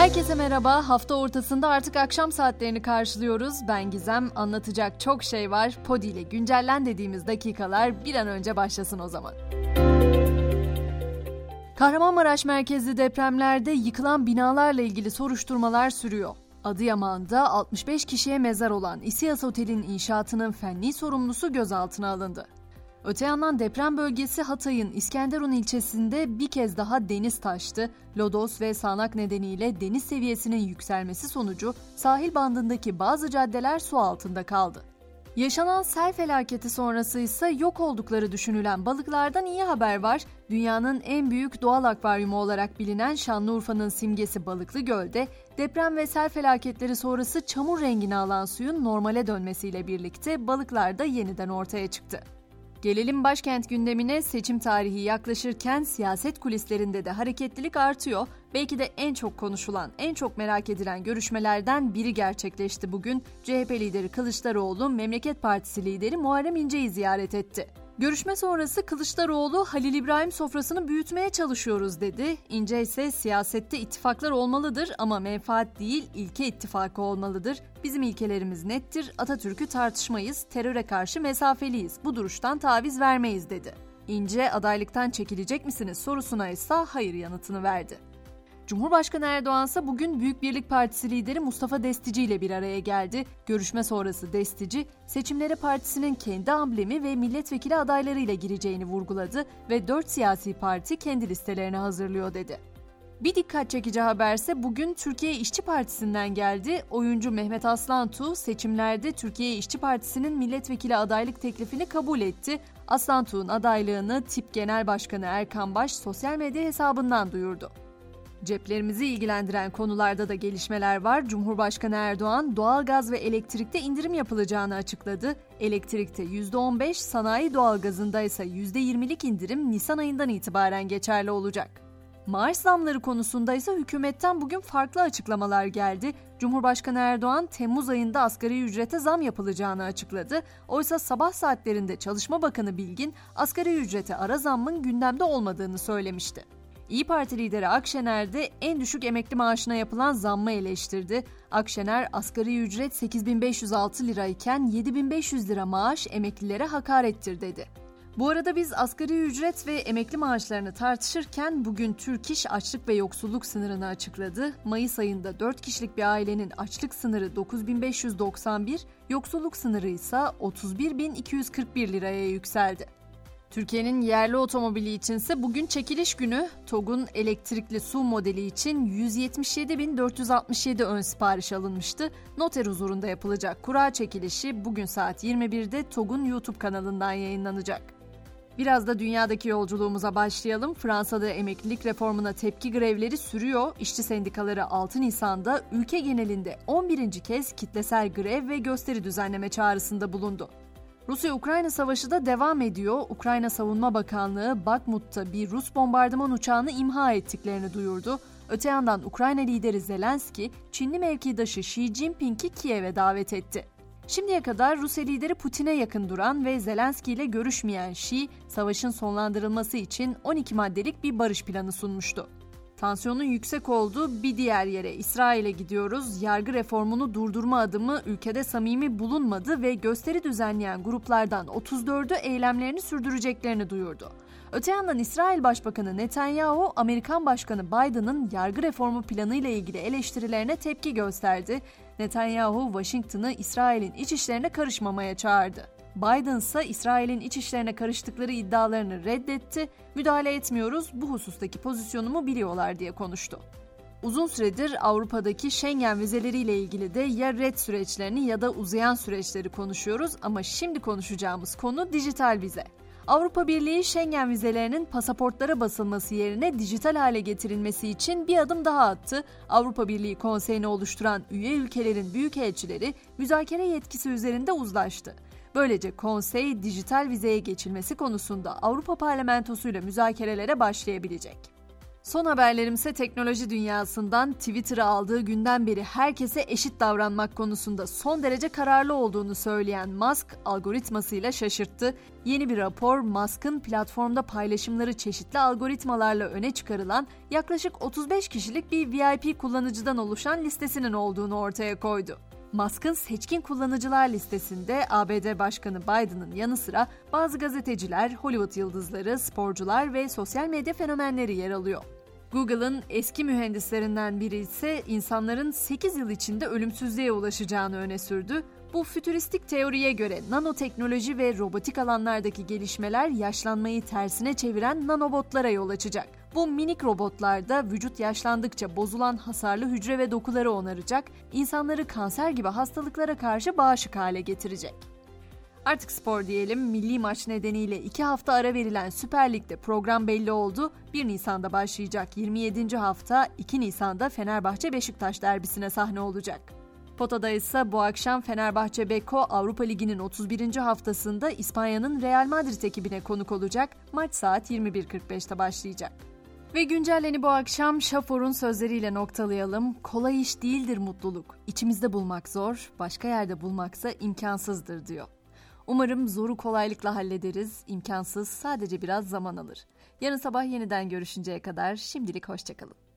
Herkese merhaba. Hafta ortasında artık akşam saatlerini karşılıyoruz. Ben Gizem. Anlatacak çok şey var. Podi ile güncellen dediğimiz dakikalar bir an önce başlasın o zaman. Kahramanmaraş merkezli depremlerde yıkılan binalarla ilgili soruşturmalar sürüyor. Adıyaman'da 65 kişiye mezar olan İSİAS Otel'in inşaatının fenli sorumlusu gözaltına alındı. Öte yandan deprem bölgesi Hatay'ın İskenderun ilçesinde bir kez daha deniz taştı. Lodos ve sağanak nedeniyle deniz seviyesinin yükselmesi sonucu sahil bandındaki bazı caddeler su altında kaldı. Yaşanan sel felaketi sonrası ise yok oldukları düşünülen balıklardan iyi haber var. Dünyanın en büyük doğal akvaryumu olarak bilinen Şanlıurfa'nın simgesi Balıklı Göl'de deprem ve sel felaketleri sonrası çamur rengini alan suyun normale dönmesiyle birlikte balıklar da yeniden ortaya çıktı. Gelelim başkent gündemine seçim tarihi yaklaşırken siyaset kulislerinde de hareketlilik artıyor. Belki de en çok konuşulan, en çok merak edilen görüşmelerden biri gerçekleşti bugün. CHP lideri Kılıçdaroğlu, Memleket Partisi lideri Muharrem İnce'yi ziyaret etti. Görüşme sonrası Kılıçdaroğlu Halil İbrahim sofrasını büyütmeye çalışıyoruz dedi. İnce ise siyasette ittifaklar olmalıdır ama menfaat değil ilke ittifakı olmalıdır. Bizim ilkelerimiz nettir. Atatürk'ü tartışmayız, teröre karşı mesafeliyiz. Bu duruştan taviz vermeyiz dedi. İnce adaylıktan çekilecek misiniz sorusuna ise hayır yanıtını verdi. Cumhurbaşkanı Erdoğan ise bugün Büyük Birlik Partisi lideri Mustafa Destici ile bir araya geldi. Görüşme sonrası Destici, seçimlere partisinin kendi amblemi ve milletvekili adaylarıyla gireceğini vurguladı ve dört siyasi parti kendi listelerini hazırlıyor dedi. Bir dikkat çekici haberse bugün Türkiye İşçi Partisi'nden geldi. Oyuncu Mehmet Aslantu seçimlerde Türkiye İşçi Partisi'nin milletvekili adaylık teklifini kabul etti. Aslantu'nun adaylığını TİP Genel Başkanı Erkan Baş sosyal medya hesabından duyurdu. Ceplerimizi ilgilendiren konularda da gelişmeler var. Cumhurbaşkanı Erdoğan doğalgaz ve elektrikte indirim yapılacağını açıkladı. Elektrikte %15, sanayi doğalgazında ise %20'lik indirim Nisan ayından itibaren geçerli olacak. Maaş zamları konusunda ise hükümetten bugün farklı açıklamalar geldi. Cumhurbaşkanı Erdoğan Temmuz ayında asgari ücrete zam yapılacağını açıkladı. Oysa sabah saatlerinde Çalışma Bakanı Bilgin asgari ücrete ara zammın gündemde olmadığını söylemişti. İyi Parti lideri Akşener de en düşük emekli maaşına yapılan zammı eleştirdi. Akşener asgari ücret 8506 lirayken 7500 lira maaş emeklilere hakarettir dedi. Bu arada biz asgari ücret ve emekli maaşlarını tartışırken bugün Türk İş açlık ve yoksulluk sınırını açıkladı. Mayıs ayında 4 kişilik bir ailenin açlık sınırı 9591, yoksulluk sınırı ise 31241 liraya yükseldi. Türkiye'nin yerli otomobili içinse bugün çekiliş günü. TOG'un elektrikli su modeli için 177.467 ön sipariş alınmıştı. Noter huzurunda yapılacak kura çekilişi bugün saat 21'de TOG'un YouTube kanalından yayınlanacak. Biraz da dünyadaki yolculuğumuza başlayalım. Fransa'da emeklilik reformuna tepki grevleri sürüyor. İşçi sendikaları 6 Nisan'da ülke genelinde 11. kez kitlesel grev ve gösteri düzenleme çağrısında bulundu. Rusya-Ukrayna savaşı da devam ediyor. Ukrayna Savunma Bakanlığı Bakmut'ta bir Rus bombardıman uçağını imha ettiklerini duyurdu. Öte yandan Ukrayna lideri Zelenski, Çinli mevkidaşı Xi Jinping'i Kiev'e davet etti. Şimdiye kadar Rusya lideri Putin'e yakın duran ve Zelenski ile görüşmeyen Xi, savaşın sonlandırılması için 12 maddelik bir barış planı sunmuştu. Tansiyonun yüksek olduğu bir diğer yere İsrail'e gidiyoruz. Yargı reformunu durdurma adımı ülkede samimi bulunmadı ve gösteri düzenleyen gruplardan 34'ü eylemlerini sürdüreceklerini duyurdu. Öte yandan İsrail Başbakanı Netanyahu, Amerikan Başkanı Biden'ın yargı reformu planı ile ilgili eleştirilerine tepki gösterdi. Netanyahu, Washington'ı İsrail'in iç işlerine karışmamaya çağırdı. Biden ise İsrail'in iç işlerine karıştıkları iddialarını reddetti. Müdahale etmiyoruz, bu husustaki pozisyonumu biliyorlar diye konuştu. Uzun süredir Avrupa'daki Schengen vizeleriyle ilgili de ya red süreçlerini ya da uzayan süreçleri konuşuyoruz ama şimdi konuşacağımız konu dijital vize. Avrupa Birliği Schengen vizelerinin pasaportlara basılması yerine dijital hale getirilmesi için bir adım daha attı. Avrupa Birliği Konseyi'ni oluşturan üye ülkelerin büyükelçileri müzakere yetkisi üzerinde uzlaştı. Böylece konsey dijital vizeye geçilmesi konusunda Avrupa Parlamentosu ile müzakerelere başlayabilecek. Son haberlerimse teknoloji dünyasından Twitter'ı aldığı günden beri herkese eşit davranmak konusunda son derece kararlı olduğunu söyleyen Musk algoritmasıyla şaşırttı. Yeni bir rapor Musk'ın platformda paylaşımları çeşitli algoritmalarla öne çıkarılan yaklaşık 35 kişilik bir VIP kullanıcıdan oluşan listesinin olduğunu ortaya koydu. Musk'ın seçkin kullanıcılar listesinde ABD Başkanı Biden'ın yanı sıra bazı gazeteciler, Hollywood yıldızları, sporcular ve sosyal medya fenomenleri yer alıyor. Google'ın eski mühendislerinden biri ise insanların 8 yıl içinde ölümsüzlüğe ulaşacağını öne sürdü. Bu fütüristik teoriye göre nanoteknoloji ve robotik alanlardaki gelişmeler yaşlanmayı tersine çeviren nanobotlara yol açacak. Bu minik robotlarda vücut yaşlandıkça bozulan hasarlı hücre ve dokuları onaracak, insanları kanser gibi hastalıklara karşı bağışık hale getirecek. Artık spor diyelim. Milli maç nedeniyle 2 hafta ara verilen Süper Lig'de program belli oldu. 1 Nisan'da başlayacak 27. hafta 2 Nisan'da Fenerbahçe Beşiktaş derbisine sahne olacak. Potada ise bu akşam Fenerbahçe Beko Avrupa Ligi'nin 31. haftasında İspanya'nın Real Madrid ekibine konuk olacak. Maç saat 21.45'te başlayacak. Ve güncelleni bu akşam Şafor'un sözleriyle noktalayalım. Kolay iş değildir mutluluk. İçimizde bulmak zor, başka yerde bulmaksa imkansızdır diyor. Umarım zoru kolaylıkla hallederiz. İmkansız sadece biraz zaman alır. Yarın sabah yeniden görüşünceye kadar şimdilik hoşçakalın.